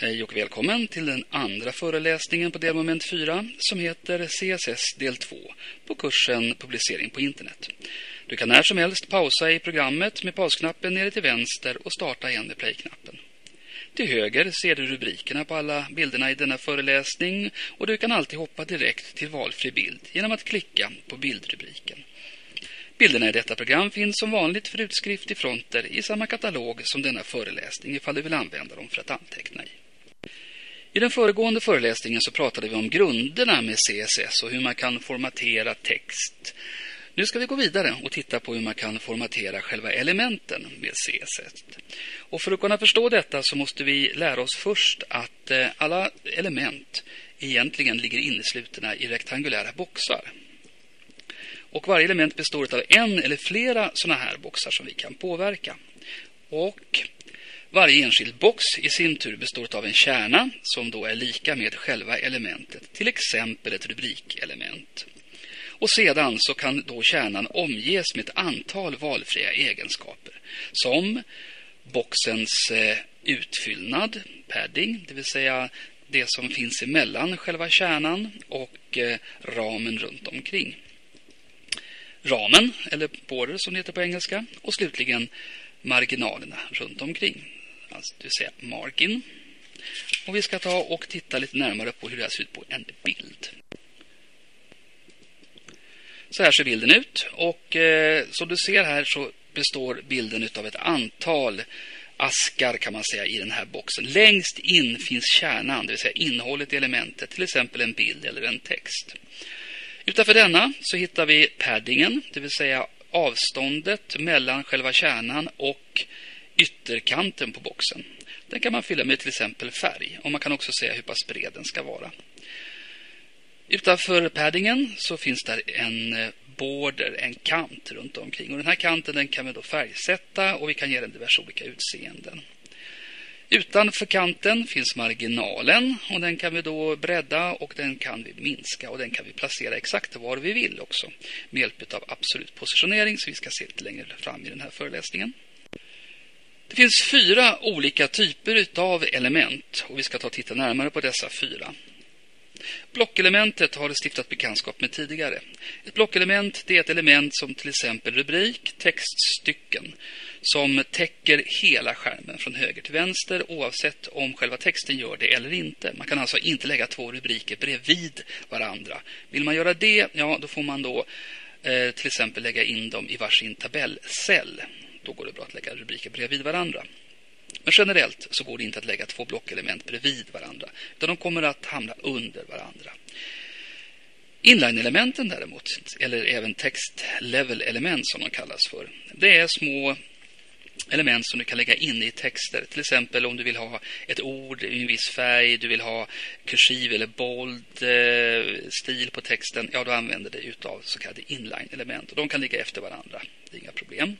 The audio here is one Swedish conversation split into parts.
Hej och välkommen till den andra föreläsningen på delmoment 4 som heter CSS del 2 på kursen Publicering på internet. Du kan när som helst pausa i programmet med pausknappen nere till vänster och starta igen med playknappen. Till höger ser du rubrikerna på alla bilderna i denna föreläsning och du kan alltid hoppa direkt till valfri bild genom att klicka på bildrubriken. Bilderna i detta program finns som vanligt för utskrift i fronter i samma katalog som denna föreläsning ifall du vill använda dem för att anteckna i. I den föregående föreläsningen så pratade vi om grunderna med CSS och hur man kan formatera text. Nu ska vi gå vidare och titta på hur man kan formatera själva elementen med CSS. Och för att kunna förstå detta så måste vi lära oss först att eh, alla element egentligen ligger inneslutna i rektangulära boxar. Och varje element består av en eller flera sådana här boxar som vi kan påverka. Och varje enskild box i sin tur består av en kärna som då är lika med själva elementet, till exempel ett rubrikelement. Och sedan så kan då kärnan omges med ett antal valfria egenskaper som boxens eh, utfyllnad, padding, det vill säga det som finns emellan själva kärnan och eh, ramen runt omkring. Ramen, eller border som det heter på engelska, och slutligen marginalerna runt omkring alltså det vill säga margin. Och vi ska ta och titta lite närmare på hur det här ser ut på en bild. Så här ser bilden ut och eh, som du ser här så består bilden av ett antal askar kan man säga i den här boxen. Längst in finns kärnan, det vill säga innehållet i elementet, till exempel en bild eller en text. Utanför denna så hittar vi paddingen, det vill säga avståndet mellan själva kärnan och ytterkanten på boxen. Den kan man fylla med till exempel färg och man kan också säga hur pass bred den ska vara. Utanför paddingen så finns där en eh, border, en kant runt omkring. Och den här kanten den kan vi då färgsätta och vi kan ge den diverse olika utseenden. Utanför kanten finns marginalen och den kan vi då bredda och den kan vi minska och den kan vi placera exakt var vi vill också med hjälp av absolut positionering som vi ska se lite längre fram i den här föreläsningen. Det finns fyra olika typer av element och vi ska ta och titta närmare på dessa fyra. Blockelementet har du stiftat bekantskap med tidigare. Ett blockelement är ett element som till exempel rubrik, textstycken som täcker hela skärmen från höger till vänster oavsett om själva texten gör det eller inte. Man kan alltså inte lägga två rubriker bredvid varandra. Vill man göra det, ja då får man då eh, till exempel lägga in dem i varsin tabellcell. Då går det bra att lägga rubriker bredvid varandra. Men generellt så går det inte att lägga två blockelement bredvid varandra. Utan de kommer att hamna under varandra. Inline-elementen däremot, eller även text-level-element som de kallas för. Det är små element som du kan lägga in i texter. Till exempel om du vill ha ett ord i en viss färg, du vill ha kursiv eller bold eh, stil på texten. Ja, då använder du utav så kallade inline-element. Och de kan ligga efter varandra. Det är inga problem.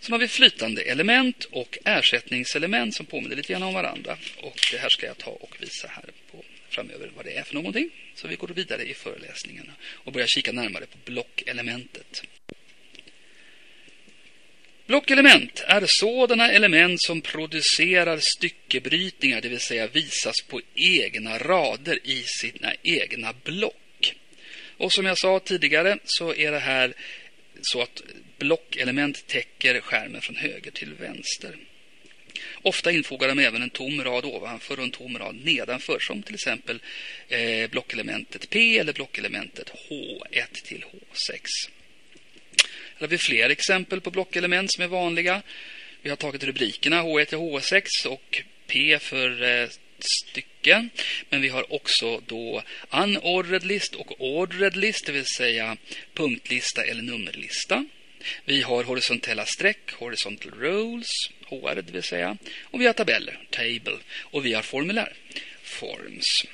Sen har vi flytande element och ersättningselement som påminner lite grann om varandra. Och det här ska jag ta och visa här på framöver vad det är för någonting. Så vi går vidare i föreläsningen och börjar kika närmare på blockelementet. Blockelement är sådana element som producerar styckebrytningar, det vill säga visas på egna rader i sina egna block. Och som jag sa tidigare så är det här så att blockelement täcker skärmen från höger till vänster. Ofta infogar de även en tom rad ovanför och en tom rad nedanför som till exempel eh, blockelementet P eller blockelementet H1 till H6. Här har vi fler exempel på blockelement som är vanliga. Vi har tagit rubrikerna H1 till H6 och P för eh, stycke. Men vi har också då unordered list och ordered list, det vill säga punktlista eller nummerlista. Vi har horisontella streck, horizontal rows, HR det vill säga. Och vi har tabeller, table. Och vi har formulär, forms.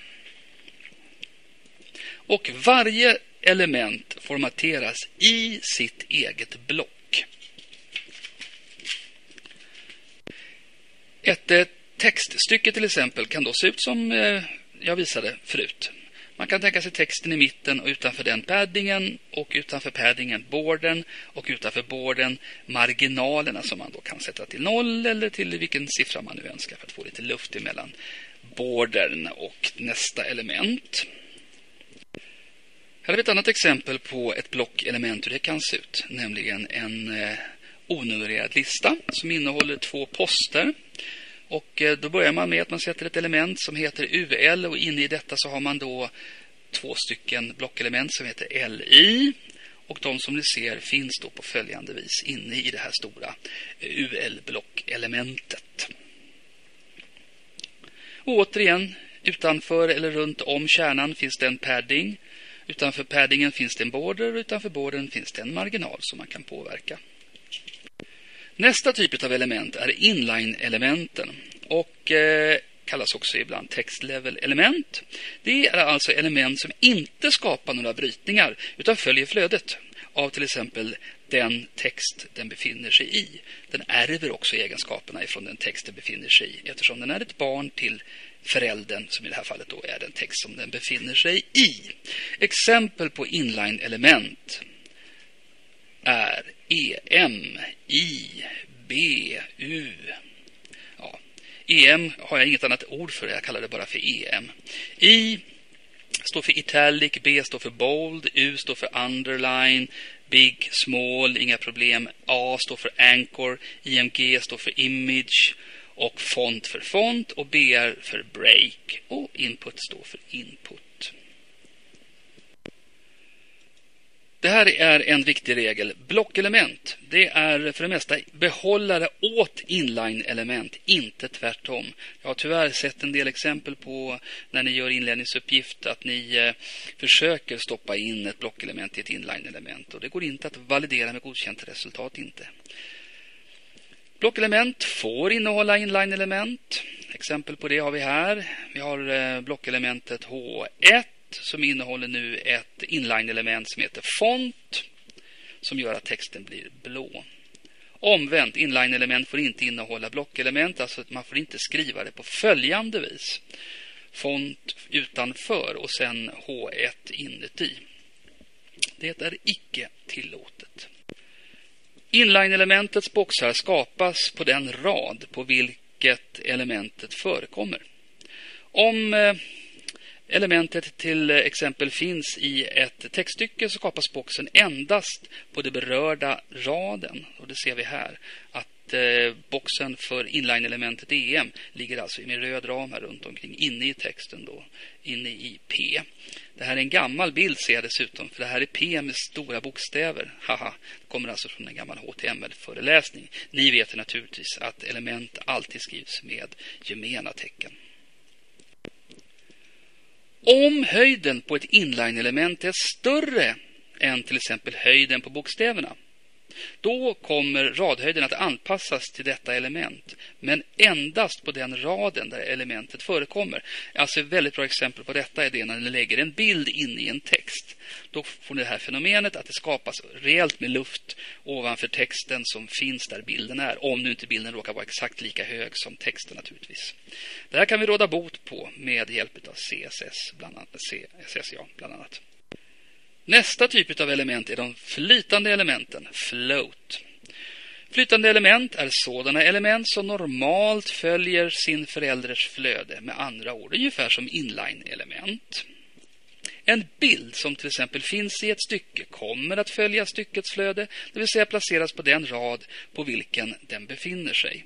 Och varje element formateras i sitt eget block. Ett Textstycket textstycke till exempel kan då se ut som eh, jag visade förut. Man kan tänka sig texten i mitten och utanför den paddingen och utanför paddingen borden och utanför borden marginalerna som man då kan sätta till noll eller till vilken siffra man nu önskar för att få lite luft emellan borden och nästa element. Här har vi ett annat exempel på ett blockelement hur det kan se ut, nämligen en eh, onumrerad lista som innehåller två poster. Och eh, då börjar man med att man sätter ett element som heter UL och inne i detta så har man då två stycken blockelement som heter LI. Och de som ni ser finns då på följande vis inne i det här stora eh, UL-blockelementet. Och återigen, utanför eller runt om kärnan finns det en padding. Utanför paddingen finns det en border och utanför bordern finns det en marginal som man kan påverka. Nästa typ av element är inline-elementen och eh, kallas också ibland text-level-element. Det är alltså element som inte skapar några brytningar utan följer flödet av till exempel den text den befinner sig i. Den ärver också egenskaperna ifrån den text den befinner sig i eftersom den är ett barn till föräldern som i det här fallet då är den text som den befinner sig i. Exempel på inline-element är EM, I, B, U. Ja, EM har jag inget annat ord för, jag kallar det bara för EM. I står för italic, B står för bold, U står för underline, big, small, inga problem. A står för anchor, IMG står för image och font för font och BR för break och input står för input. Det här är en viktig regel. Blockelement, det är för det mesta behållare åt inline-element, inte tvärtom. Jag har tyvärr sett en del exempel på när ni gör inledningsuppgift att ni eh, försöker stoppa in ett blockelement i ett inline-element och det går inte att validera med godkänt resultat inte. Blockelement får innehålla inline-element. Exempel på det har vi här. Vi har eh, blockelementet H1 som innehåller nu ett inline-element som heter font som gör att texten blir blå. Omvänt, inline-element får inte innehålla blockelement, alltså att man får inte skriva det på följande vis. Font utanför och sen H1 inuti. Det är icke tillåtet. Inline-elementets boxar skapas på den rad på vilket elementet förekommer. Om eh, elementet till exempel finns i ett textstycke så skapas boxen endast på den berörda raden. Och det ser vi här att eh, boxen för inline-elementet EM ligger alltså i min röd ram här runt omkring inne i texten då, inne i P. Det här är en gammal bild ser jag dessutom, för det här är P med stora bokstäver. Haha, det kommer alltså från en gammal HTML-föreläsning. Ni vet naturligtvis att element alltid skrivs med gemena tecken. Om höjden på ett inline-element är större än till exempel höjden på bokstäverna då kommer radhöjden att anpassas till detta element, men endast på den raden där elementet förekommer. Alltså ett väldigt bra exempel på detta är det när ni lägger en bild in i en text. Då får ni det här fenomenet att det skapas rejält med luft ovanför texten som finns där bilden är, om nu inte bilden råkar vara exakt lika hög som texten naturligtvis. Det här kan vi råda bot på med hjälp av CSS, bland annat. CSS, ja, bland annat. Nästa typ av element är de flytande elementen, float. Flytande element är sådana element som normalt följer sin förälders flöde, med andra ord ungefär som inline-element. En bild som till exempel finns i ett stycke kommer att följa styckets flöde, det vill säga placeras på den rad på vilken den befinner sig.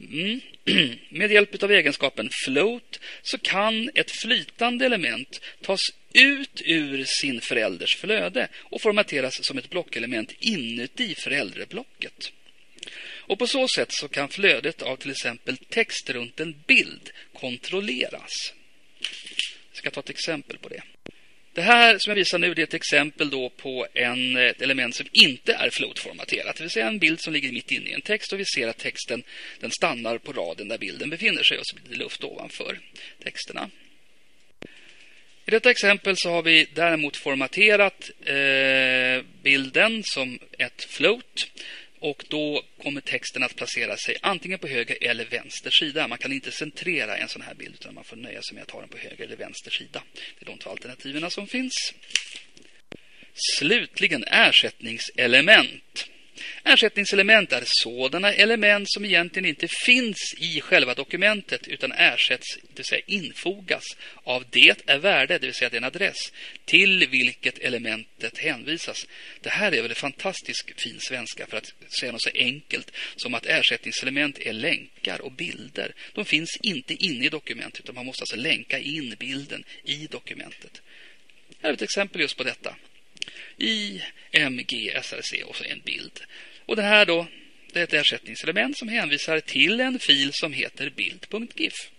Mm. Med hjälp av egenskapen float så kan ett flytande element tas ut ur sin förälders flöde och formateras som ett blockelement inuti förälderblocket. Och på så sätt så kan flödet av till exempel text runt en bild kontrolleras. Jag ska ta ett exempel på det. Det här som jag visar nu är ett exempel då på en, ett element som inte är floatformaterat. Det vill säga en bild som ligger mitt inne i en text och vi ser att texten den stannar på raden där bilden befinner sig och så blir det luft ovanför texterna. I detta exempel så har vi däremot formaterat eh, bilden som ett float och då kommer texten att placera sig antingen på höger eller vänster sida. Man kan inte centrera en sån här bild utan man får nöja sig med att ha den på höger eller vänster sida. Det är de två alternativen som finns. Slutligen ersättningselement. Ersättningselement är sådana element som egentligen inte finns i själva dokumentet utan ersätts, det vill säga infogas av det är värde, det vill säga den adress till vilket elementet hänvisas. Det här är väl en fantastiskt fin svenska för att säga något så enkelt som att ersättningselement är länkar och bilder. De finns inte inne i dokumentet utan man måste alltså länka in bilden i dokumentet. Här är ett exempel just på detta. I MG SRC och så en bild. Och det här då, det är ett ersättningselement som hänvisar till en fil som heter bild.gif.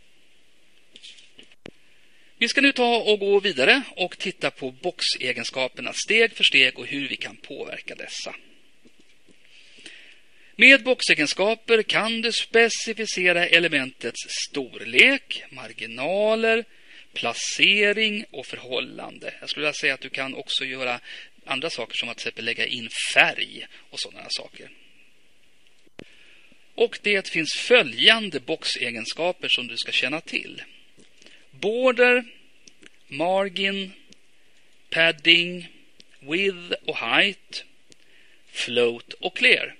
Vi ska nu ta och gå vidare och titta på boxegenskaperna steg för steg och hur vi kan påverka dessa. Med boxegenskaper kan du specificera elementets storlek, marginaler, placering och förhållande. Jag skulle vilja säga att du kan också göra andra saker som att till exempel lägga in färg och sådana saker. Och det finns följande boxegenskaper som du ska känna till. Border, margin, padding, width och height, float och clear.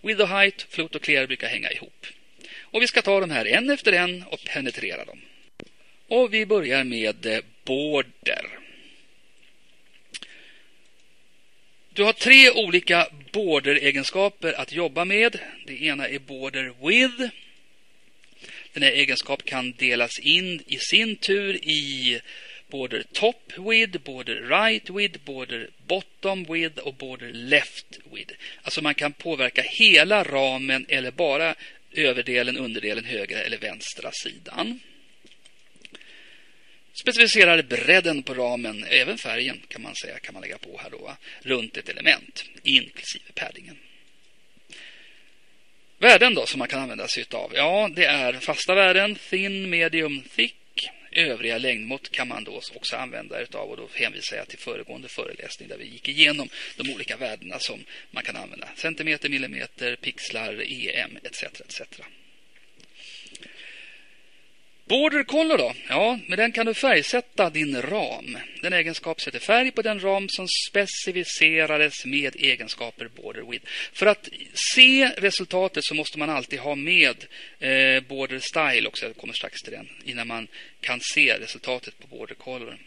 Width och height, float och clear brukar hänga ihop. Och vi ska ta de här en efter en och penetrera dem. Och vi börjar med border. Du har tre olika border-egenskaper att jobba med. Det ena är border with. Den här egenskapen kan delas in i sin tur i border top with, border right with, border bottom with och border left with. Alltså man kan påverka hela ramen eller bara överdelen, underdelen, högra eller vänstra sidan. Specificerar bredden på ramen, även färgen kan man säga, kan man lägga på här då, runt ett element, inklusive paddingen. Värden då som man kan använda sig av? Ja, det är fasta värden, thin, medium, thick. Övriga längdmått kan man då också använda utav och då hänvisar jag till föregående föreläsning där vi gick igenom de olika värdena som man kan använda. Centimeter, millimeter, pixlar, EM etc. etc. Border color då? Ja, med den kan du färgsätta din ram. Den egenskap sätter färg på den ram som specificerades med egenskaper border with. För att se resultatet så måste man alltid ha med eh, border style också. Jag kommer strax till den. Innan man kan se resultatet på border color.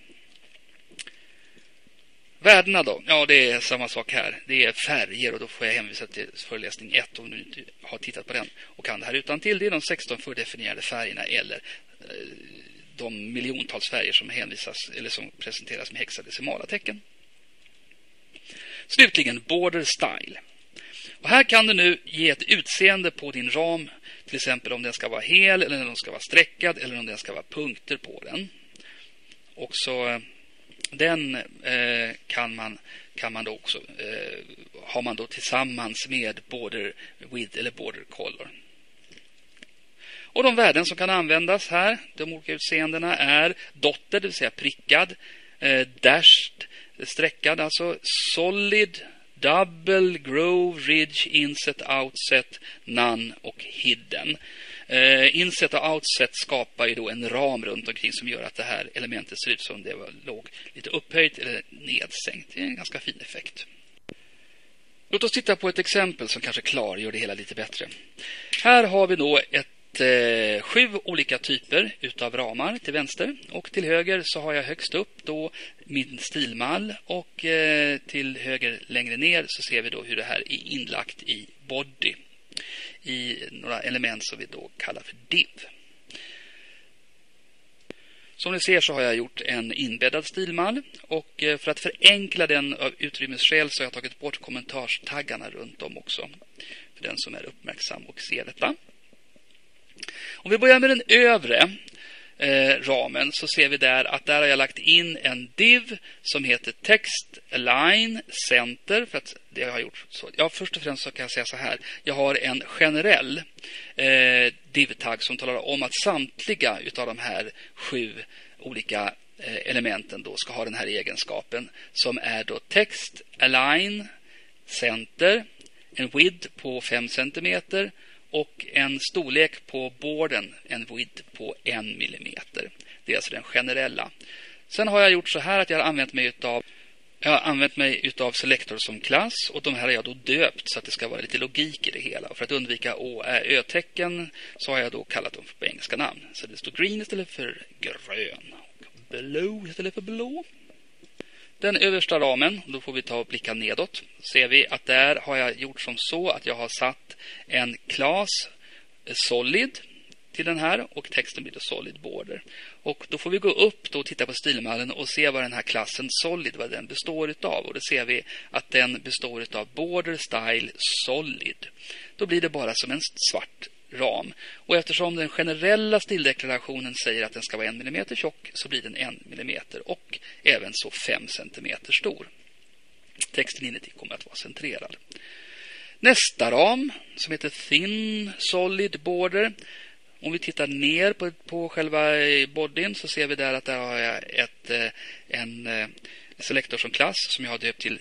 Värdena då? Ja, det är samma sak här. Det är färger och då får jag hänvisa till föreläsning 1 om du inte har tittat på den och kan det här utan till. Det är de 16 fördefinierade färgerna eller eh, de miljontals färger som hänvisas eller som presenteras med hexadecimala tecken. Slutligen border style. Och här kan du nu ge ett utseende på din ram, till exempel om den ska vara hel eller om den ska vara streckad eller om den ska vara punkter på den. Och så eh, den eh, kan man kan man då också eh, har man då tillsammans med border with eller border color. Och de värden som kan användas här, de olika utseendena är dotter, det vill säga prickad, eh, dashed, streckad, alltså solid, double, grove, ridge, inset, outset, none och hidden. Eh, inset och outset skapar ju då en ram runt omkring som gör att det här elementet ser ut som det låg lite upphöjt eller nedsänkt. Det är en ganska fin effekt. Låt oss titta på ett exempel som kanske klargör det hela lite bättre. Här har vi då ett eh, sju olika typer utav ramar till vänster och till höger så har jag högst upp då min stilmall och eh, till höger längre ner så ser vi då hur det här är inlagt i body i några element som vi då kallar för div. Som ni ser så har jag gjort en inbäddad stilmall och eh, för att förenkla den av utrymmesskäl så har jag tagit bort kommentarstaggarna runt om också. För den som är uppmärksam och ser detta. Om vi börjar med den övre eh, ramen så ser vi där att där har jag lagt in en div som heter text align center för att det har jag gjort så. Ja, först och främst så kan jag säga så här. Jag har en generell eh, div-tagg som talar om att samtliga utav de här sju olika eh, elementen då ska ha den här egenskapen som är då text align center en width på 5 cm och en storlek på borden, en width på 1 mm. Det är alltså den generella. Sen har jag gjort så här att jag har använt mig utav jag har använt mig utav Selector som klass och de här har jag då döpt så att det ska vara lite logik i det hela. Och för att undvika å, ä, ö-tecken så har jag då kallat dem på engelska namn. Så det står green istället för grön och blue istället för blå. Den översta ramen, då får vi ta och blicka nedåt, ser vi att där har jag gjort som så att jag har satt en class solid till den här och texten blir då solid border. Och då får vi gå upp då och titta på stilmallen och se vad den här klassen solid vad den består utav. Och då ser vi att den består utav border style solid. Då blir det bara som en svart ram. Och eftersom den generella stildeklarationen säger att den ska vara en millimeter tjock så blir den en millimeter och även så fem centimeter stor. Texten inuti kommer att vara centrerad. Nästa ram som heter Thin Solid Border om vi tittar ner på, på själva eh, bodyn så ser vi där att där har jag ett, eh, en eh, selektor som klass som jag har döpt till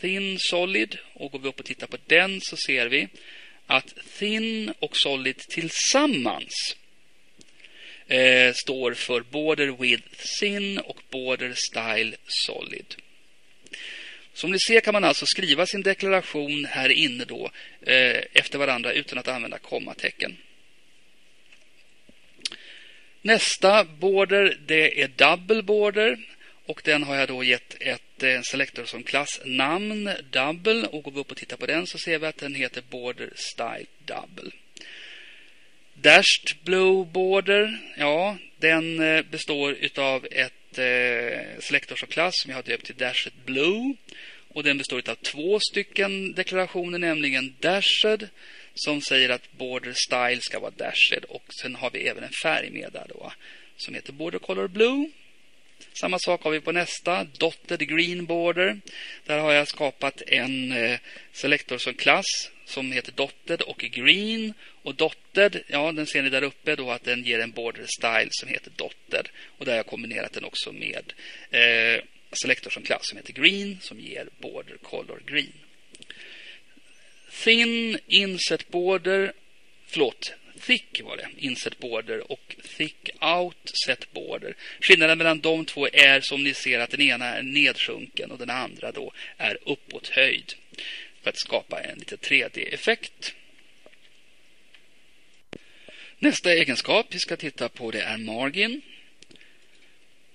Thin Solid. Och går vi upp och tittar på den så ser vi att Thin och Solid tillsammans eh, står för Border with Thin och Border Style Solid. Som ni ser kan man alltså skriva sin deklaration här inne då eh, efter varandra utan att använda kommatecken. Nästa border det är double border och den har jag då gett ett eh, selektor som klassnamn, double och går vi upp och tittar på den så ser vi att den heter border style double. Dashed blue border, ja, den eh, består utav ett eh, selektor som klass som jag har döpt till dashed blue och den består av två stycken deklarationer, nämligen dashed som säger att border style ska vara dashed och sen har vi även en färg med där då som heter border color blue. Samma sak har vi på nästa, dotted green border. Där har jag skapat en Selector selektor som klass som heter dotted och green. Och dotted, ja den ser ni där uppe då att den ger en border style som heter dotted. Och där har jag kombinerat den också med eh, selektor som klass som heter green som ger border color green. Thin inset border, förlåt, thick var det, inset border och thick out set border. Skillnaden mellan de två är som ni ser att den ena är nedsjunken och den andra då är uppåt höjd för att skapa en lite 3D-effekt. Nästa egenskap vi ska titta på det är margin.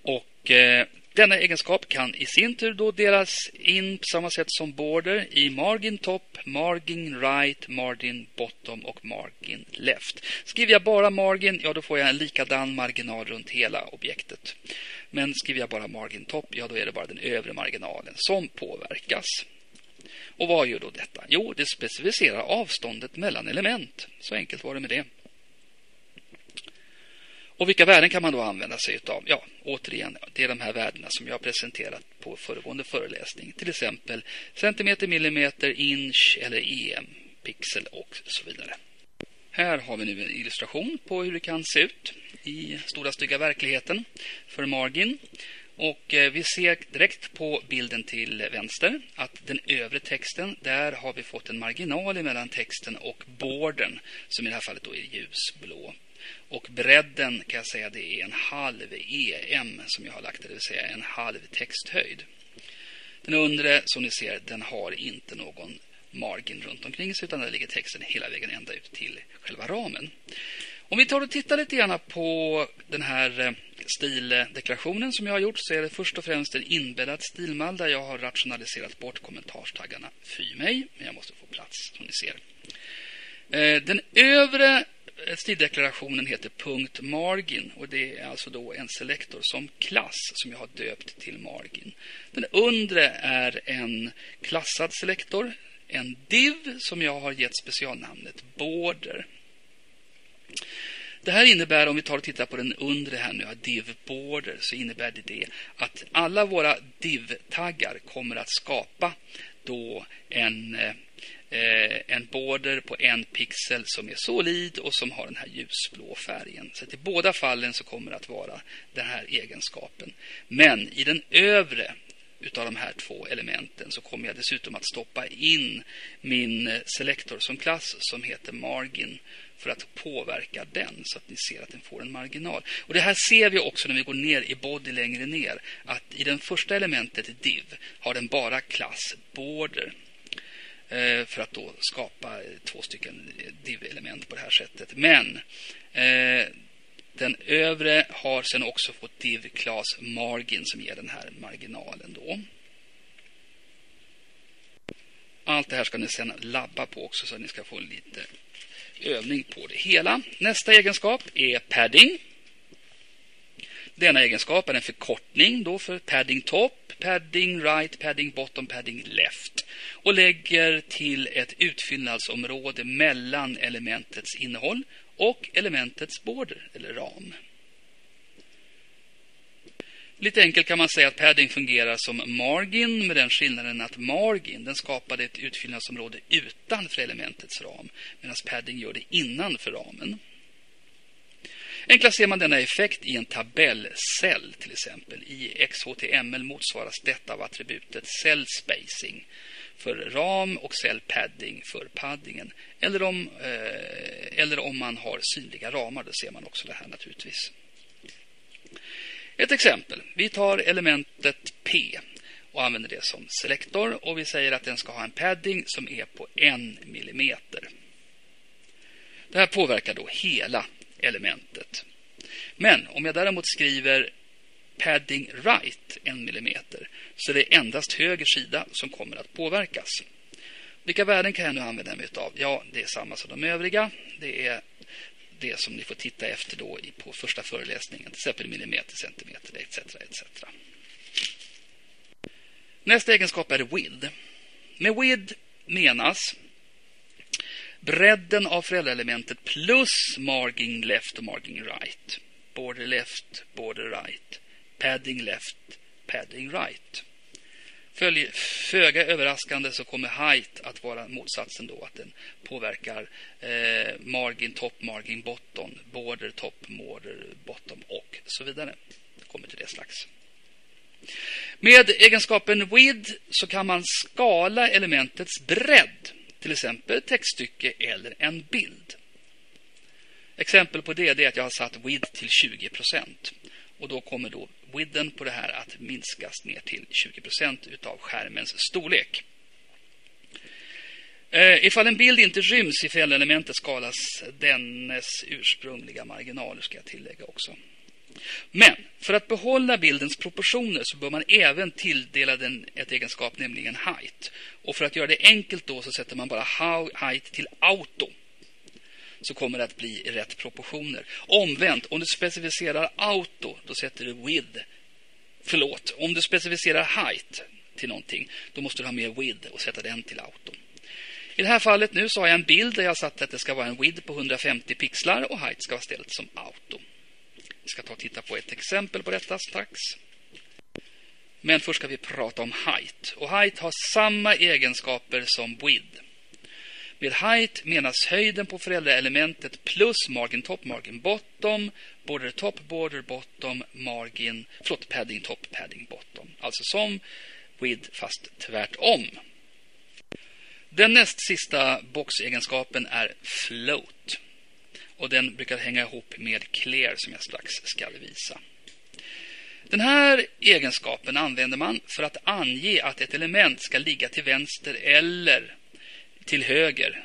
Och eh, denna egenskap kan i sin tur då delas in på samma sätt som border i margin top, margin right, margin bottom och margin left. Skriver jag bara margin, ja då får jag en likadan marginal runt hela objektet. Men skriver jag bara margin top, ja då är det bara den övre marginalen som påverkas. Och vad gör då detta? Jo, det specificerar avståndet mellan element. Så enkelt var det med det. Och vilka värden kan man då använda sig av? Ja, återigen, det är de här värdena som jag har presenterat på föregående föreläsning. Till exempel centimeter, millimeter, inch eller em, pixel och så vidare. Här har vi nu en illustration på hur det kan se ut i stora stygga verkligheten för margin. Och eh, vi ser direkt på bilden till vänster att den övre texten, där har vi fått en marginal mellan texten och borden som i det här fallet då är ljusblå. Och bredden kan jag säga det är en halv EM som jag har lagt, det vill säga en halv texthöjd. Den undre som ni ser, den har inte någon margin runt omkring sig utan där ligger texten hela vägen ända ut till själva ramen. Om vi tar och tittar lite grann på den här eh, stildeklarationen som jag har gjort så är det först och främst en inbäddad stilmall där jag har rationaliserat bort kommentarstaggarna fy mig. Men jag måste få plats som ni ser. Eh, den övre stildeklarationen heter punkt margin och det är alltså då en selektor som klass som jag har döpt till margin. Den undre är en klassad selektor, en div som jag har gett specialnamnet border. Det här innebär, om vi tar och tittar på den undre här nu, div border, så innebär det, det att alla våra div-taggar kommer att skapa då en eh, Eh, en border på en pixel som är solid och som har den här ljusblå färgen. Så i båda fallen så kommer det att vara den här egenskapen. Men i den övre utav de här två elementen så kommer jag dessutom att stoppa in min eh, selektor som klass som heter margin för att påverka den så att ni ser att den får en marginal. Och Det här ser vi också när vi går ner i body längre ner. Att i det första elementet div har den bara klass border Eh, för att då skapa eh, två stycken div-element på det här sättet. Men eh, den övre har sen också fått div class margin som ger den här marginalen då. Allt det här ska ni sen labba på också så att ni ska få lite övning på det hela. Nästa egenskap är padding. Denna egenskap är en förkortning då för padding top, padding right, padding bottom, padding left och lägger till ett utfyllnadsområde mellan elementets innehåll och elementets border eller ram. Lite enkelt kan man säga att padding fungerar som margin med den skillnaden att margin den skapade ett utfyllnadsområde utanför elementets ram medan padding gör det innanför ramen. Enklast ser man denna effekt i en tabellcell till exempel. I XHTML motsvaras detta av attributet cell spacing för ram och cell padding för paddingen. Eller om, eh, eller om man har synliga ramar, då ser man också det här naturligtvis. Ett exempel. Vi tar elementet P och använder det som selektor och vi säger att den ska ha en padding som är på en millimeter. Det här påverkar då hela elementet. Men om jag däremot skriver padding right en millimeter så är det endast höger sida som kommer att påverkas. Vilka värden kan jag nu använda mig av? Ja, det är samma som de övriga. Det är det som ni får titta efter då på första föreläsningen, till exempel millimeter, centimeter, etc. etc. Nästa egenskap är width. Med width menas bredden av föräldraelementet plus margin left och margin right. Border left, border right. Padding left, padding right. Följ, föga överraskande så kommer height att vara motsatsen då, att den påverkar eh, margin top, margin bottom, border top, border bottom och så vidare. Kommer till det slags. Med egenskapen width så kan man skala elementets bredd, till exempel textstycke eller en bild. Exempel på det är att jag har satt width till 20% och då kommer då widden på det här att minskas ner till 20% utav skärmens storlek. Eh, ifall en bild inte ryms i fällelementet skalas dennes ursprungliga marginaler, ska jag tillägga också. Men för att behålla bildens proportioner så bör man även tilldela den ett egenskap, nämligen height. Och för att göra det enkelt då så sätter man bara height till auto så kommer det att bli rätt proportioner. Omvänt, om du specificerar auto, då sätter du with. Förlåt, om du specificerar height till någonting, då måste du ha med with och sätta den till auto. I det här fallet nu så har jag en bild där jag satt att det ska vara en width på 150 pixlar och height ska vara ställt som auto. Vi ska ta och titta på ett exempel på detta strax. Men först ska vi prata om height. Och height har samma egenskaper som width. Med height menas höjden på föräldraelementet plus margin top, margin bottom, border top, border bottom, margin, förlåt, padding top, padding bottom. Alltså som width fast tvärtom. Den näst sista boxegenskapen är float. Och den brukar hänga ihop med clear som jag strax ska visa. Den här egenskapen använder man för att ange att ett element ska ligga till vänster eller till höger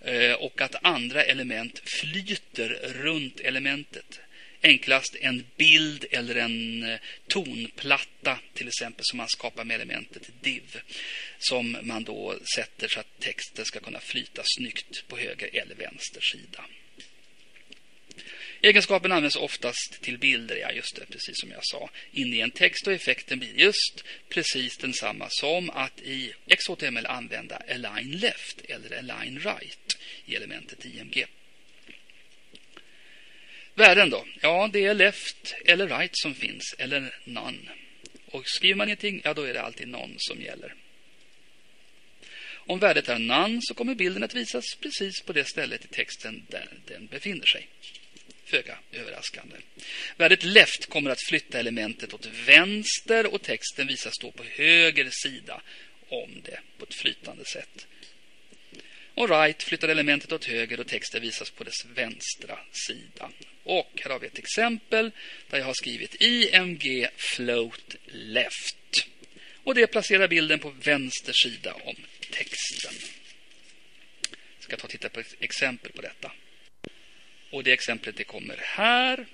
eh, och att andra element flyter runt elementet. Enklast en bild eller en eh, tonplatta till exempel som man skapar med elementet div som man då sätter så att texten ska kunna flyta snyggt på höger eller vänster sida. Egenskapen används oftast till bilder, ja just det, precis som jag sa, in i en text och effekten blir just precis densamma som att i XHTML använda align left eller align right i elementet IMG. Värden då? Ja, det är left eller right som finns, eller none. Och skriver man ingenting, ja då är det alltid none som gäller. Om värdet är none så kommer bilden att visas precis på det stället i texten där den befinner sig föga överraskande. Värdet left kommer att flytta elementet åt vänster och texten visas då på höger sida om det på ett flytande sätt. Och right flyttar elementet åt höger och texten visas på dess vänstra sida. Och här har vi ett exempel där jag har skrivit IMG float left. Och det placerar bilden på vänster sida om texten. Jag ska ta och titta på ett exempel på detta. Och det exemplet det kommer här.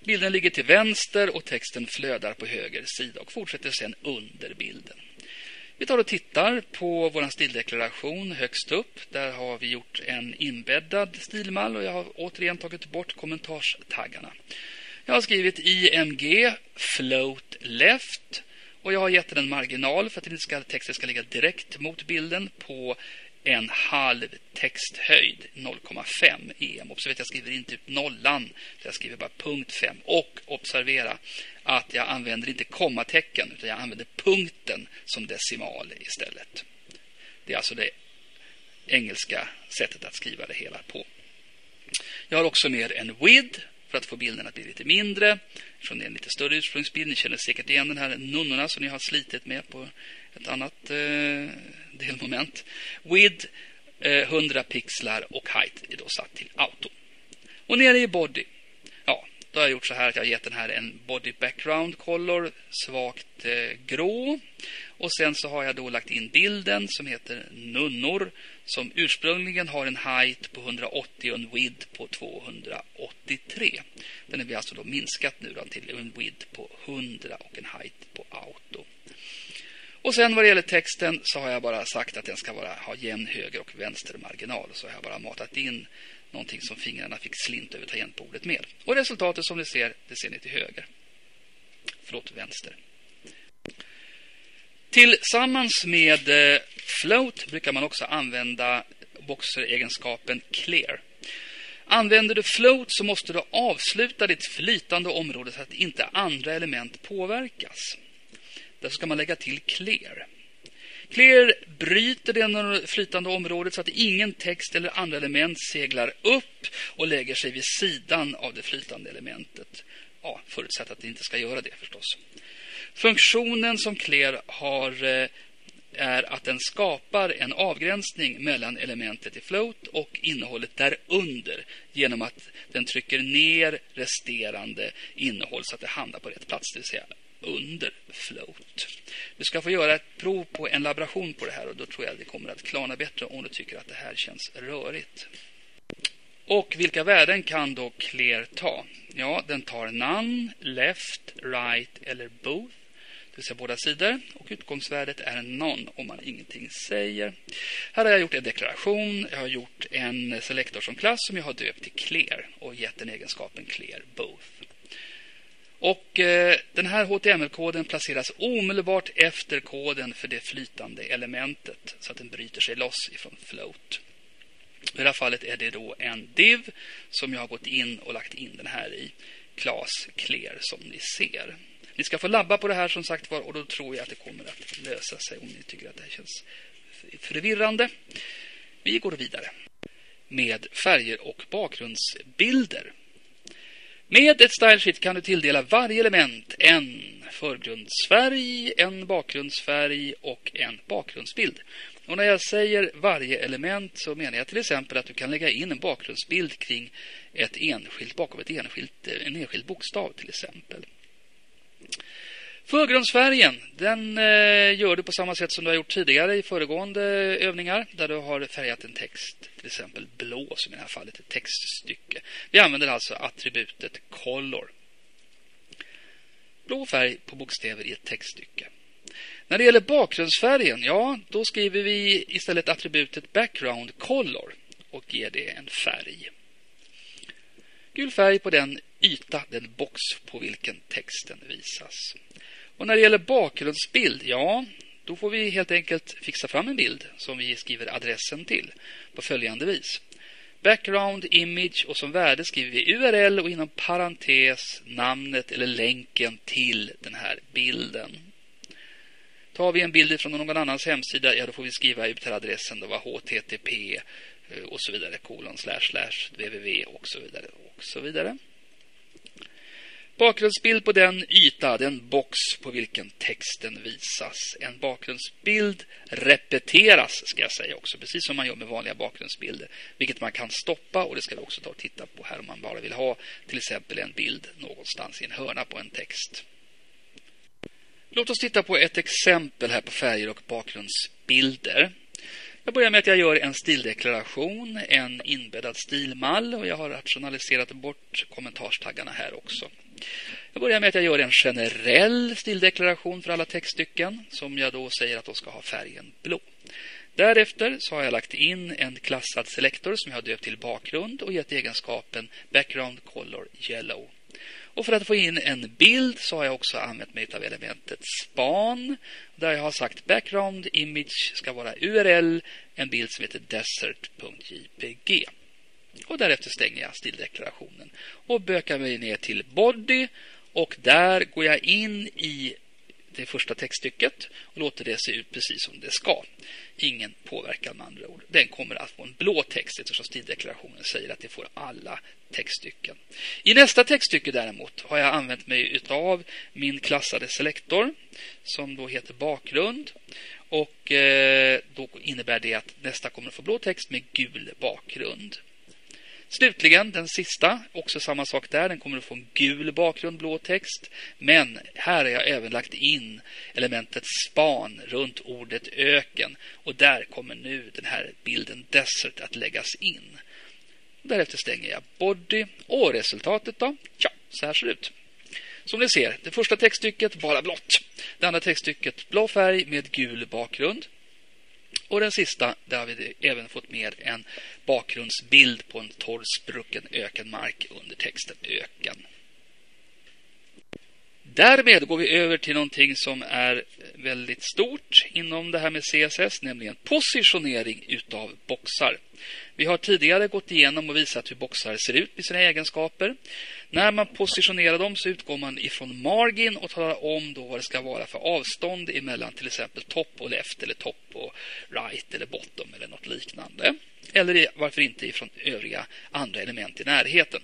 Bilden ligger till vänster och texten flödar på höger sida och fortsätter sedan under bilden. Vi tar och tittar på vår stildeklaration högst upp. Där har vi gjort en inbäddad stilmall och jag har återigen tagit bort kommentarstaggarna. Jag har skrivit IMG float left och jag har gett den en marginal för att inte ska, texten ska ligga direkt mot bilden på en halv texthöjd, 0,5 em. Observera att jag skriver inte ut nollan, jag skriver bara punkt 5. Och observera att jag använder inte kommatecken utan jag använder punkten som decimal istället. Det är alltså det engelska sättet att skriva det hela på. Jag har också med en width för att få bilden att bli lite mindre. Från en lite större ursprungsbild. Ni känner säkert igen den här nunnorna som ni har slitit med på ett annat eh, delmoment. Width eh, 100 pixlar och height är då satt till auto. Och nere i body. Ja, då har jag gjort så här att jag har gett den här en body background color svagt eh, grå. Och sen så har jag då lagt in bilden som heter nunnor som ursprungligen har en height på 180 och en width på 283. Den har vi alltså då minskat nu då till en width på 100 och en height på auto. Och sen vad det gäller texten så har jag bara sagt att den ska vara, ha jämn höger och vänster marginal. Så har jag bara matat in någonting som fingrarna fick slint över tangentbordet med. Och resultatet som ni ser, det ser ni till höger. Förlåt, vänster. Tillsammans med eh, float brukar man också använda boxeregenskapen clear. Använder du float så måste du avsluta ditt flytande område så att inte andra element påverkas. Där ska man lägga till clear. Clear bryter det flytande området så att ingen text eller andra element seglar upp och lägger sig vid sidan av det flytande elementet. Ja, förutsatt att det inte ska göra det förstås. Funktionen som Clear har eh, är att den skapar en avgränsning mellan elementet i float och innehållet därunder genom att den trycker ner resterande innehåll så att det hamnar på rätt plats, det vill säga under float. Du ska få göra ett prov på en laboration på det här och då tror jag det kommer att klarna bättre om du tycker att det här känns rörigt. Och vilka värden kan då Clear ta? Ja, den tar none, left, right eller both det vill säga båda sidor. Och utgångsvärdet är non om man ingenting säger. Här har jag gjort en deklaration. Jag har gjort en selektor som klass som jag har döpt till clear och gett den egenskapen clear both. Och eh, den här HTML-koden placeras omedelbart efter koden för det flytande elementet så att den bryter sig loss ifrån float. I det här fallet är det då en div som jag har gått in och lagt in den här i class clear som ni ser. Ni ska få labba på det här som sagt var och då tror jag att det kommer att lösa sig om ni tycker att det här känns förvirrande. Vi går vidare med färger och bakgrundsbilder. Med ett stylesheet kan du tilldela varje element en förgrundsfärg, en bakgrundsfärg och en bakgrundsbild. Och när jag säger varje element så menar jag till exempel att du kan lägga in en bakgrundsbild kring ett enskilt, bakom ett enskilt, en enskild bokstav till exempel. Förgrundsfärgen den eh, gör du på samma sätt som du har gjort tidigare i föregående övningar där du har färgat en text, till exempel blå som i det här fallet ett textstycke. Vi använder alltså attributet color. Blå färg på bokstäver i ett textstycke. När det gäller bakgrundsfärgen, ja, då skriver vi istället attributet background color och ger det en färg. Gul färg på den yta, den box på vilken texten visas. Och när det gäller bakgrundsbild, ja, då får vi helt enkelt fixa fram en bild som vi skriver adressen till på följande vis. Background, image och som värde skriver vi URL och inom parentes namnet eller länken till den här bilden. Tar vi en bild från någon annans hemsida, ja då får vi skriva ut här adressen, då var http eh, och så vidare, kolon, slash, slash, www och så vidare och så vidare. Bakgrundsbild på den yta, den box på vilken texten visas. En bakgrundsbild repeteras, ska jag säga också, precis som man gör med vanliga bakgrundsbilder. Vilket man kan stoppa och det ska vi också ta och titta på här om man bara vill ha till exempel en bild någonstans i en hörna på en text. Låt oss titta på ett exempel här på färger och bakgrundsbilder. Jag börjar med att jag gör en stildeklaration, en inbäddad stilmall och jag har rationaliserat bort kommentarstaggarna här också. Jag börjar med att jag gör en generell stildeklaration för alla textstycken som jag då säger att de ska ha färgen blå. Därefter så har jag lagt in en klassad selektor som jag har döpt till bakgrund och gett egenskapen background color yellow. Och för att få in en bild så har jag också använt mig av elementet span där jag har sagt background image ska vara URL, en bild som heter desert.jpg. Och därefter stänger jag stildeklarationen och bökar mig ner till body och där går jag in i det första textstycket och låter det se ut precis som det ska. Ingen påverkan med andra ord. Den kommer att få en blå text eftersom stildeklarationen säger att det får alla textstycken. I nästa textstycke däremot har jag använt mig av min klassade selektor som då heter bakgrund. Och eh, då innebär det att nästa kommer att få blå text med gul bakgrund. Slutligen den sista, också samma sak där. Den kommer att få en gul bakgrund, blå text. Men här har jag även lagt in elementet span runt ordet öken. Och där kommer nu den här bilden desert att läggas in. Därefter stänger jag body och resultatet då? Ja, så här ser det ut. Som ni ser, det första textstycket bara blått. Det andra textstycket blå färg med gul bakgrund. Och den sista, där har vi även fått med en bakgrundsbild på en torr sprucken ökenmark under texten öken. Därmed går vi över till någonting som är väldigt stort inom det här med CSS, nämligen positionering utav boxar. Vi har tidigare gått igenom och visat hur boxar ser ut med sina egenskaper. När man positionerar dem så utgår man ifrån margin och talar om då vad det ska vara för avstånd emellan till exempel topp och left eller topp och right eller bottom eller något liknande. Eller varför inte ifrån övriga andra element i närheten.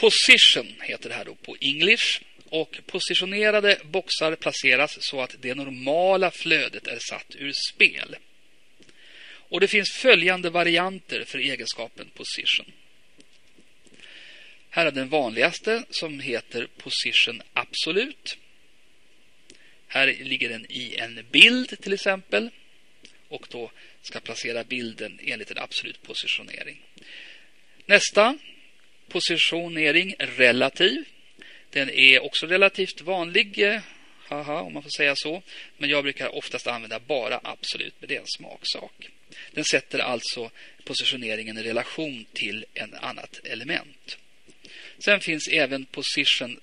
Position heter det här då på English. Och positionerade boxar placeras så att det normala flödet är satt ur spel. Och det finns följande varianter för egenskapen position. Här är den vanligaste som heter position absolut. Här ligger den i en bild till exempel och då ska placera bilden enligt en absolut positionering. Nästa positionering relativ. Den är också relativt vanlig, eh, haha, om man får säga så. Men jag brukar oftast använda bara absolut, men det är en smaksak. Den sätter alltså positioneringen i relation till ett annat element. Sen finns även position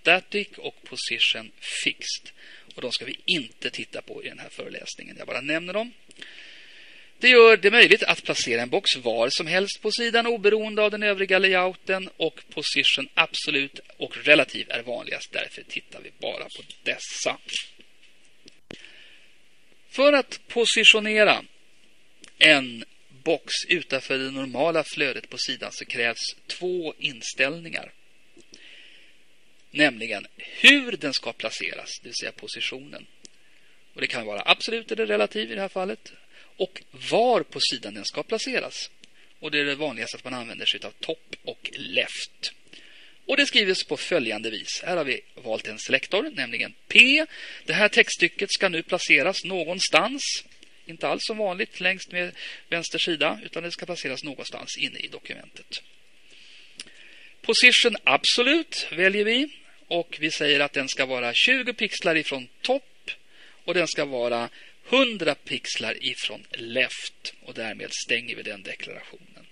static och position fixed. Och de ska vi inte titta på i den här föreläsningen. Jag bara nämner dem. Det gör det möjligt att placera en box var som helst på sidan oberoende av den övriga layouten och position absolut och relativ är vanligast. Därför tittar vi bara på dessa. För att positionera en box utanför det normala flödet på sidan så krävs två inställningar. Nämligen hur den ska placeras, det vill säga positionen. Och Det kan vara absolut eller relativ i det här fallet och var på sidan den ska placeras. Och Det är det vanligaste att man använder sig av topp och left. Och Det skrivs på följande vis. Här har vi valt en selektor, nämligen P. Det här textstycket ska nu placeras någonstans. Inte alls som vanligt längst med vänster sida, utan det ska placeras någonstans inne i dokumentet. Position Absolut väljer vi och vi säger att den ska vara 20 pixlar ifrån topp och den ska vara 100 pixlar ifrån left och därmed stänger vi den deklarationen.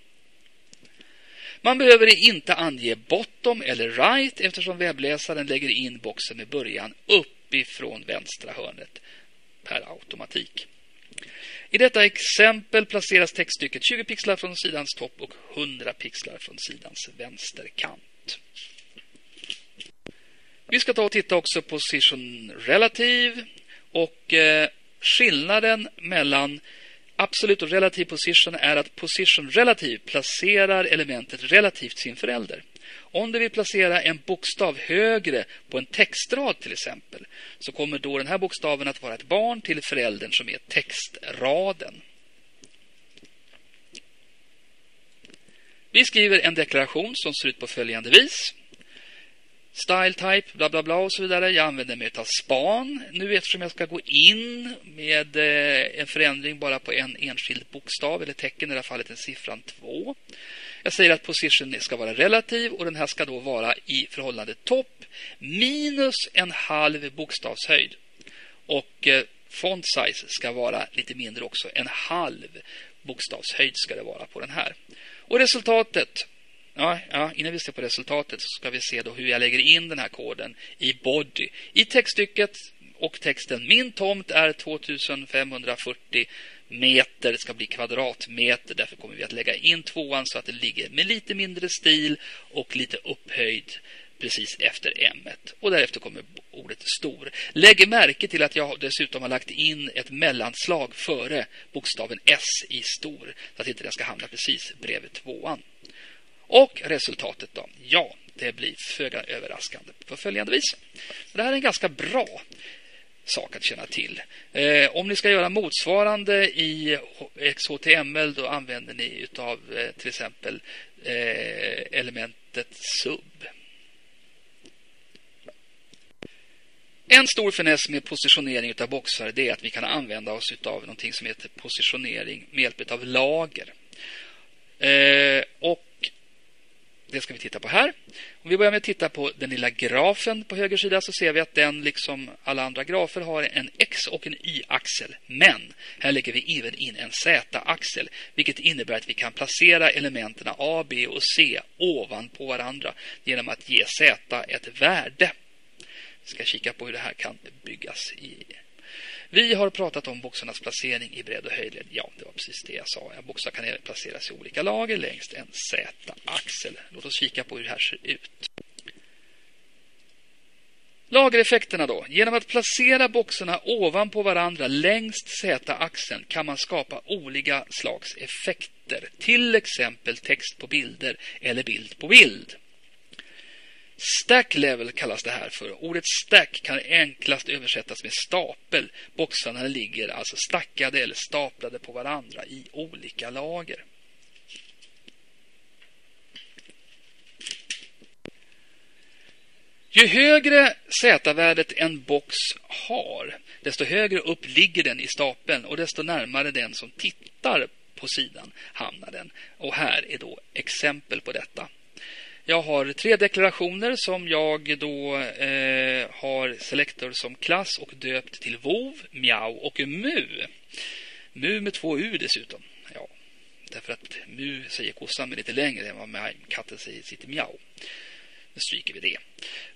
Man behöver inte ange bottom eller right eftersom webbläsaren lägger in boxen med början uppifrån vänstra hörnet per automatik. I detta exempel placeras textstycket 20 pixlar från sidans topp och 100 pixlar från sidans vänsterkant. Vi ska ta och titta också på position relative och eh, skillnaden mellan absolut och relativ position är att position relativ placerar elementet relativt sin förälder. Om du vill placera en bokstav högre på en textrad till exempel så kommer då den här bokstaven att vara ett barn till föräldern som är textraden. Vi skriver en deklaration som ser ut på följande vis. Style type, bla bla bla och så vidare. Jag använder mig av span nu eftersom jag ska gå in med eh, en förändring bara på en enskild bokstav eller tecken, i det här fallet en siffran 2. Jag säger att position ska vara relativ och den här ska då vara i förhållande topp minus en halv bokstavshöjd. Och eh, font size ska vara lite mindre också. En halv bokstavshöjd ska det vara på den här. Och resultatet Ja, ja, innan vi ser på resultatet så ska vi se då hur jag lägger in den här koden i body. I textstycket och texten Min tomt är 2540 meter, det ska bli kvadratmeter. Därför kommer vi att lägga in tvåan så att det ligger med lite mindre stil och lite upphöjd precis efter m Och därefter kommer ordet stor. Lägg märke till att jag dessutom har lagt in ett mellanslag före bokstaven S i stor. Så att inte den ska hamna precis bredvid tvåan. Och resultatet då? Ja, det blir föga överraskande på följande vis. Det här är en ganska bra sak att känna till. Eh, om ni ska göra motsvarande i XHTML då använder ni utav eh, till exempel eh, elementet sub. En stor finess med positionering av boxar är att vi kan använda oss utav någonting som heter positionering med hjälp av lager. Eh, och det ska vi titta på här. Om vi börjar med att titta på den lilla grafen på höger sida så ser vi att den liksom alla andra grafer har en X och en Y-axel. Men här lägger vi även in en Z-axel vilket innebär att vi kan placera elementen A, B och C ovanpå varandra genom att ge Z ett värde. Vi ska kika på hur det här kan byggas i vi har pratat om boxarnas placering i bredd och höjdled. Ja, det var precis det jag sa. Boxar kan e- placeras i olika lager längs en Z-axel. Låt oss kika på hur det här ser ut. Lagereffekterna då. Genom att placera boxarna ovanpå varandra längs Z-axeln kan man skapa olika slags effekter. Till exempel text på bilder eller bild på bild. Stack level kallas det här för. Ordet stack kan enklast översättas med stapel. Boxarna ligger alltså stackade eller staplade på varandra i olika lager. Ju högre Z-värdet en box har, desto högre upp ligger den i stapeln och desto närmare den som tittar på sidan hamnar den. Och här är då exempel på detta. Jag har tre deklarationer som jag då eh, har Selector som klass och döpt till vov, miau och mu. Mu med två u dessutom. Ja, därför att mu säger kossan med lite längre än vad katten säger sitt miau. Nu stryker vi det.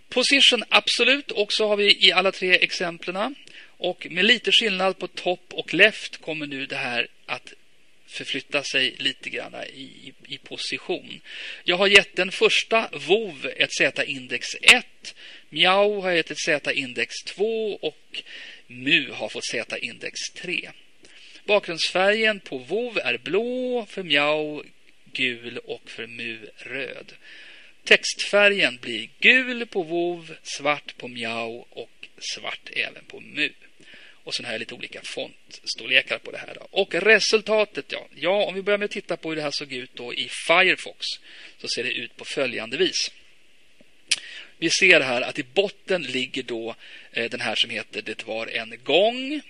Position absolut också har vi i alla tre exemplen. Och med lite skillnad på topp och left kommer nu det här att förflytta sig lite grann i, i position. Jag har gett den första VOV ett Z-index 1. Miau har gett ett Z-index 2 och MU har fått Z-index 3. Bakgrundsfärgen på VOV är blå, för Miau gul och för MU röd. Textfärgen blir gul på VOV, svart på Miau och svart även på MU. Och sen har jag lite olika fontstorlekar på det här. Då. Och resultatet, ja. Ja, om vi börjar med att titta på hur det här såg ut då i Firefox så ser det ut på följande vis. Vi ser här att i botten ligger då eh, den här som heter Det var en gång.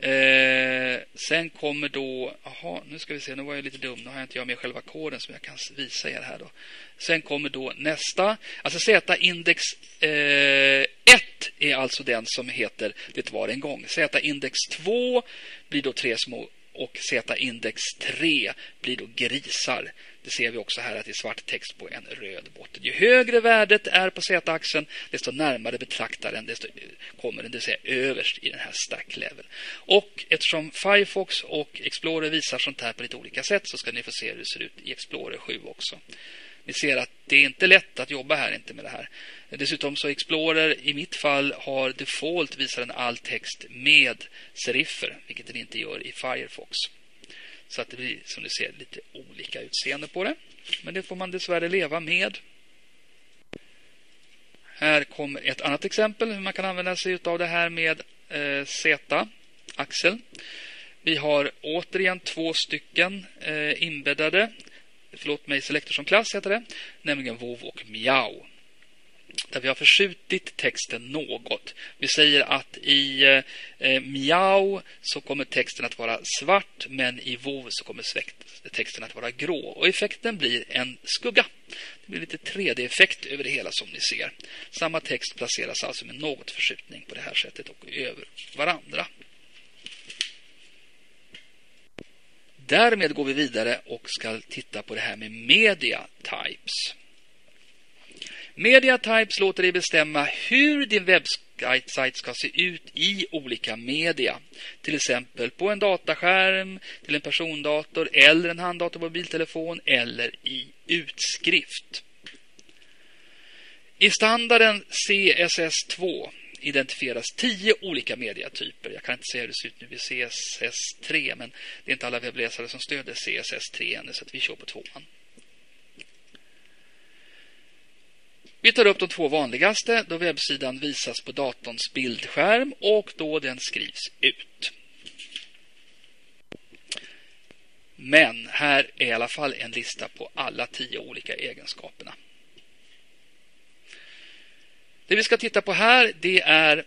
Eh, sen kommer då, jaha, nu ska vi se, nu var jag lite dum, nu har jag inte jag med själva koden som jag kan visa er här då. Sen kommer då nästa, alltså Z-index eh, 1 är alltså den som heter Det var en gång. Z-index 2 blir då tre små och Z-index 3 blir då grisar. Det ser vi också här att det är svart text på en röd botten. Ju högre värdet är på Z-axeln, desto närmare betraktaren desto kommer den, det vill säga överst i den här stack level. Och eftersom Firefox och Explorer visar sånt här på lite olika sätt så ska ni få se hur det ser ut i Explorer 7 också. Ni ser att det är inte lätt att jobba här inte med det här. Dessutom så Explorer i mitt fall har default visar den all text med seriffer, vilket den inte gör i Firefox. Så att det blir som du ser lite olika utseende på det. Men det får man dessvärre leva med. Här kommer ett annat exempel hur man kan använda sig av det här med eh, Z-axel. Vi har återigen två stycken eh, inbäddade, förlåt mig, Selector som klass heter det, nämligen vov och miau där vi har förskjutit texten något. Vi säger att i eh, eh miau så kommer texten att vara svart men i vov så kommer texten att vara grå. Och effekten blir en skugga. Det blir lite 3D-effekt över det hela som ni ser. Samma text placeras alltså med något förskjutning på det här sättet och över varandra. Därmed går vi vidare och ska titta på det här med media types. Media types låter dig bestämma hur din webbsajt ska se ut i olika media. Till exempel på en dataskärm, till en persondator eller en handdator på mobiltelefon eller i utskrift. I standarden CSS2 identifieras tio olika mediatyper. Jag kan inte säga hur det ser ut nu vid CSS3 men det är inte alla webbläsare som stöder CSS3 ännu så att vi kör på tvåan. Vi tar upp de två vanligaste då webbsidan visas på datorns bildskärm och då den skrivs ut. Men här är i alla fall en lista på alla tio olika egenskaperna. Det vi ska titta på här det är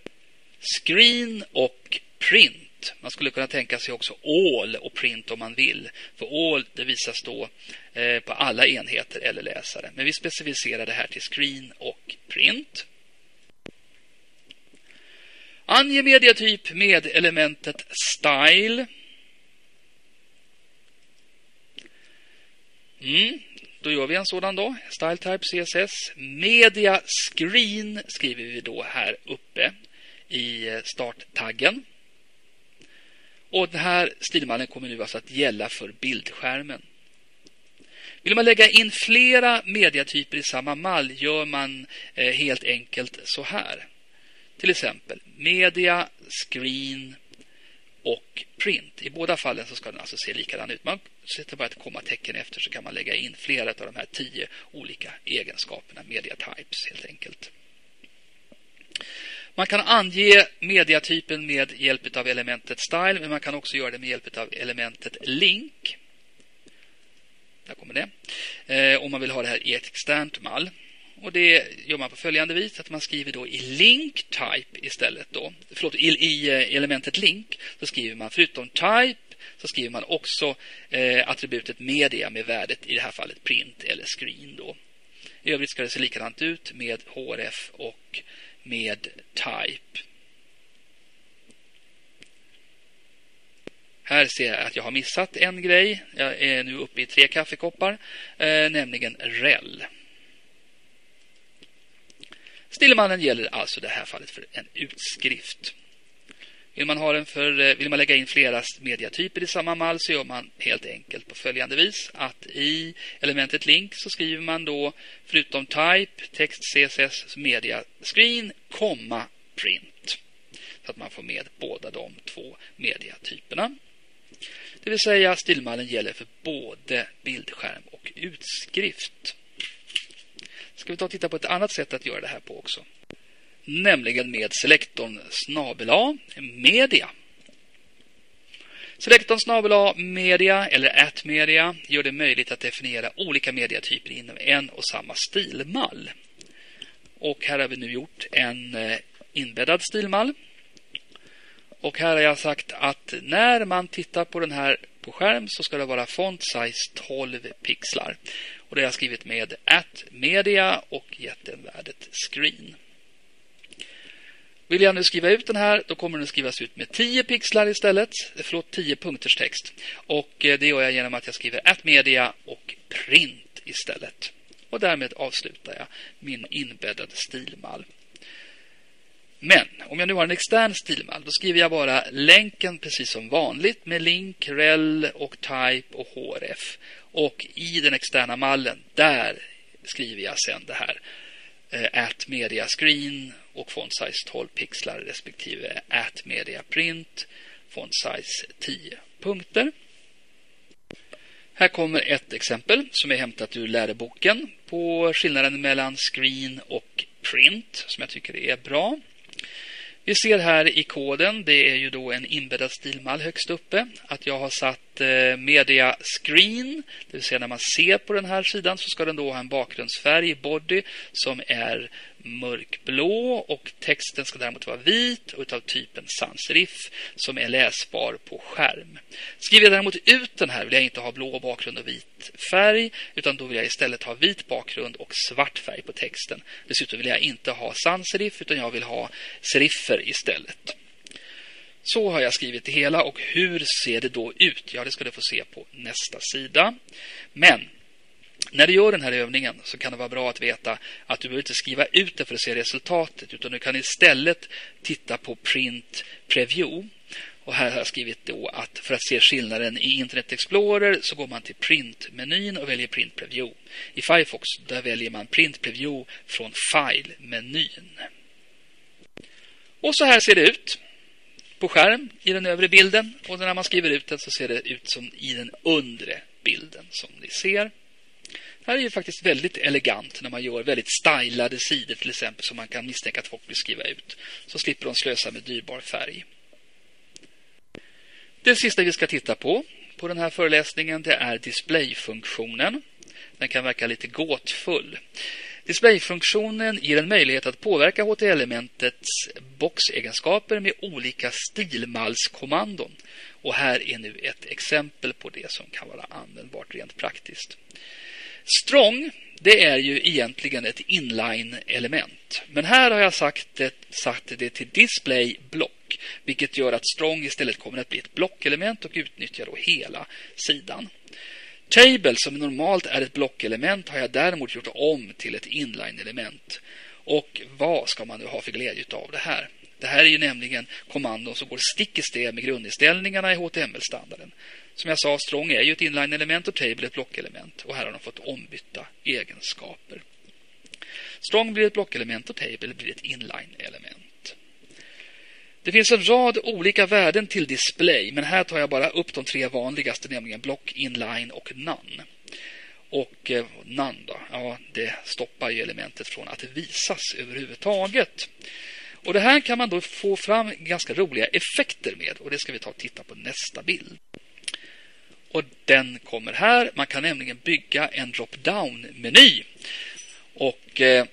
screen och print. Man skulle kunna tänka sig också all och print om man vill. För all det visas då eh, på alla enheter eller läsare. Men vi specificerar det här till screen och print. Ange mediatyp med elementet style. Mm, då gör vi en sådan då. StyleType, CSS. Media screen skriver vi då här uppe i eh, starttaggen. Och den här stilmallen kommer nu alltså att gälla för bildskärmen. Vill man lägga in flera mediatyper i samma mall gör man eh, helt enkelt så här. Till exempel media, screen och print. I båda fallen så ska den alltså se likadan ut. Man sätter bara ett kommatecken efter så kan man lägga in flera av de här tio olika egenskaperna, media types helt enkelt. Man kan ange mediatypen med hjälp av elementet style, men man kan också göra det med hjälp av elementet link. Där kommer det. Eh, om man vill ha det här i ett externt mall. Och det gör man på följande vis att man skriver då i link type istället då. Förlåt, i, i eh, elementet link så skriver man förutom type så skriver man också eh, attributet media med värdet i det här fallet print eller screen då. I övrigt ska det se likadant ut med href och med type. Här ser jag att jag har missat en grej. Jag är nu uppe i tre kaffekoppar, eh, nämligen rel. Stillemannen gäller alltså i det här fallet för en utskrift. Vill man, ha den för, eh, vill man lägga in flera mediatyper i samma mall så gör man helt enkelt på följande vis att i elementet link så skriver man då förutom type, text, css, media, screen, komma, print. Så att man får med båda de två mediatyperna. Det vill säga stilmallen gäller för både bildskärm och utskrift. Ska vi ta och titta på ett annat sätt att göra det här på också nämligen med selektorn snabel media. Selektorn snabel media eller at media gör det möjligt att definiera olika mediatyper inom en och samma stilmall. Och här har vi nu gjort en eh, inbäddad stilmall. Och här har jag sagt att när man tittar på den här på skärm så ska det vara font size 12 pixlar. Och det har jag skrivit med at media och gett den värdet screen. Vill jag nu skriva ut den här, då kommer den skrivas ut med 10 pixlar istället. Eh, förlåt, 10 punkters text. Och eh, det gör jag genom att jag skriver at media och print istället. Och därmed avslutar jag min inbäddade stilmall. Men om jag nu har en extern stilmall, då skriver jag bara länken precis som vanligt med link, rel och type och href. Och i den externa mallen, där skriver jag sen det här eh, at media screen och font size 12 pixlar respektive at media print font size 10 punkter. Här kommer ett exempel som är hämtat ur läroboken på skillnaden mellan screen och print som jag tycker är bra. Vi ser här i koden, det är ju då en inbäddad stilmall högst uppe, att jag har satt eh, media screen, det vill säga när man ser på den här sidan så ska den då ha en bakgrundsfärg, body, som är mörkblå och texten ska däremot vara vit och av typen sansriff som är läsbar på skärm. Skriver jag däremot ut den här vill jag inte ha blå bakgrund och vit färg utan då vill jag istället ha vit bakgrund och svart färg på texten. Dessutom vill jag inte ha sansriff utan jag vill ha seriffer istället. Så har jag skrivit det hela och hur ser det då ut? Ja, det ska du få se på nästa sida. Men när du gör den här övningen så kan det vara bra att veta att du behöver inte skriva ut det för att se resultatet utan du kan istället titta på Print Preview. Och här har jag skrivit då att för att se skillnaden i Internet Explorer så går man till Print-menyn och väljer Print Preview. I Firefox där väljer man Print Preview från File-menyn. Och så här ser det ut på skärm i den övre bilden och när man skriver ut den så ser det ut som i den undre bilden som ni ser. Det här är ju faktiskt väldigt elegant när man gör väldigt stylade sidor till exempel som man kan misstänka att folk vill skriva ut. Så slipper de slösa med dyrbar färg. Det sista vi ska titta på på den här föreläsningen det är displayfunktionen. Den kan verka lite gåtfull. Displayfunktionen ger en möjlighet att påverka HTML-elementets boxegenskaper med olika stilmallskommandon. Och här är nu ett exempel på det som kan vara användbart rent praktiskt. Strong, det är ju egentligen ett inline-element. Men här har jag sagt det, satt det till display block, vilket gör att strong istället kommer att bli ett blockelement och utnyttjar då hela sidan. Table, som normalt är ett blockelement, har jag däremot gjort om till ett inline-element. Och vad ska man nu ha för glädje av det här? Det här är ju nämligen kommandon som går stick i stäv med grundinställningarna i HTML-standarden. Som jag sa, strong är ju ett inline-element och table ett blockelement. Och här har de fått ombytta egenskaper. Strong blir ett blockelement och table blir ett inline-element. Det finns en rad olika värden till display, men här tar jag bara upp de tre vanligaste, nämligen block, inline och none. Och eh, none då, ja, det stoppar ju elementet från att visas överhuvudtaget. Och det här kan man då få fram ganska roliga effekter med och det ska vi ta och titta på nästa bild. Och den kommer här. Man kan nämligen bygga en drop-down-meny. Och eh,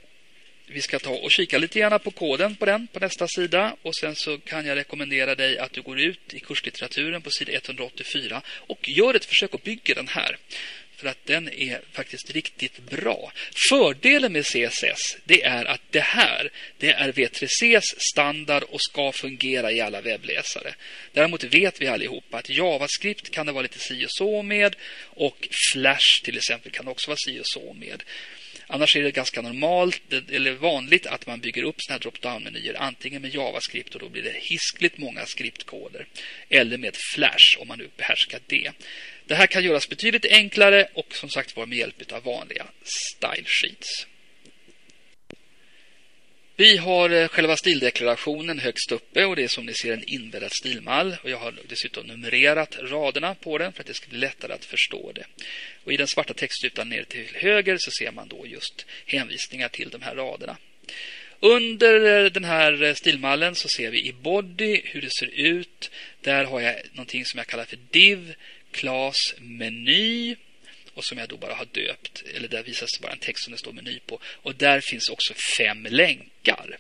vi ska ta och kika lite grann på koden på den på nästa sida. Och sen så kan jag rekommendera dig att du går ut i kurslitteraturen på sida 184 och gör ett försök att bygga den här. För att den är faktiskt riktigt bra. Fördelen med CSS det är att det här det är V3Cs standard och ska fungera i alla webbläsare. Däremot vet vi allihopa att JavaScript kan det vara lite si och så med och Flash till exempel kan också vara si och så med. Annars är det ganska normalt eller vanligt att man bygger upp sådana här drop-down-menyer antingen med JavaScript och då blir det hiskligt många skriptkoder eller med Flash om man nu behärskar det. Det här kan göras betydligt enklare och som sagt var med hjälp av vanliga style sheets. Vi har eh, själva stildeklarationen högst uppe och det är som ni ser en inbäddad stilmall. Och jag har dessutom numrerat raderna på den för att det ska bli lättare att förstå det. Och I den svarta textytan ner till höger så ser man då just hänvisningar till de här raderna. Under eh, den här eh, stilmallen så ser vi i body hur det ser ut. Där har jag någonting som jag kallar för div, Klas meny och som jag då bara har döpt. Eller där visas det bara en text som det står meny på. Och där finns också fem länkar.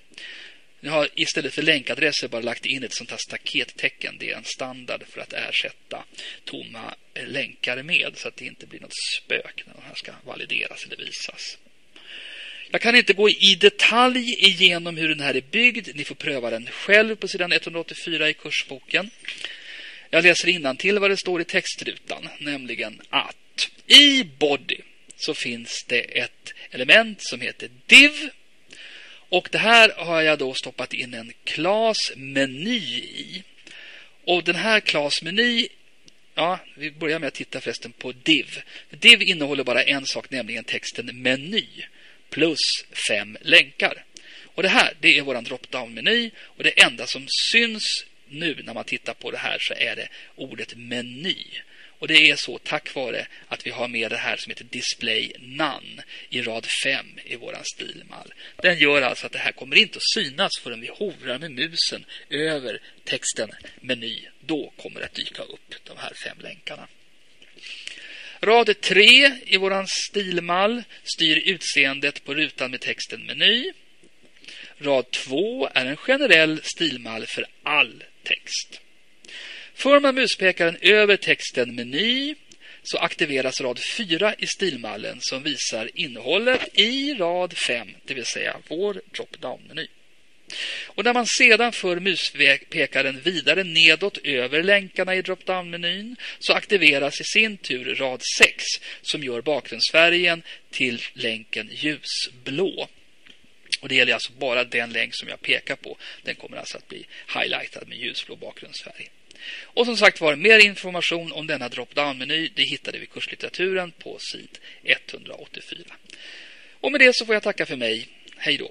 Jag har istället för länkadresser bara lagt in ett sånt här stakettecken. Det är en standard för att ersätta tomma länkar med så att det inte blir något spök när de här ska valideras eller visas. Jag kan inte gå i detalj igenom hur den här är byggd. Ni får pröva den själv på sidan 184 i kursboken. Jag läser till vad det står i textrutan, nämligen att i body så finns det ett element som heter div. Och det här har jag då stoppat in en class-meny i. Och den här class-meny Ja, vi börjar med att titta förresten på div. Div innehåller bara en sak, nämligen texten meny plus fem länkar. Och det här, det är vår drop-down-meny och det enda som syns nu när man tittar på det här så är det ordet meny. Och det är så tack vare att vi har med det här som heter Display None i rad 5 i våran stilmall. Den gör alltså att det här kommer inte att synas förrän vi hovrar med musen över texten meny. Då kommer det att dyka upp de här fem länkarna. Rad 3 i våran stilmall styr utseendet på rutan med texten meny. Rad 2 är en generell stilmall för all text. För man muspekaren över texten meny så aktiveras rad 4 i stilmallen som visar innehållet i rad 5, det vill säga vår drop-down-meny. Och när man sedan för muspekaren vidare nedåt över länkarna i drop-down-menyn så aktiveras i sin tur rad 6 som gör bakgrundsfärgen till länken ljusblå. Och Det gäller alltså bara den länk som jag pekar på. Den kommer alltså att bli highlightad med ljusblå bakgrundsfärg. Och som sagt var, mer information om denna drop-down-meny det hittade vi i kurslitteraturen på sid 184. Och med det så får jag tacka för mig. Hej då!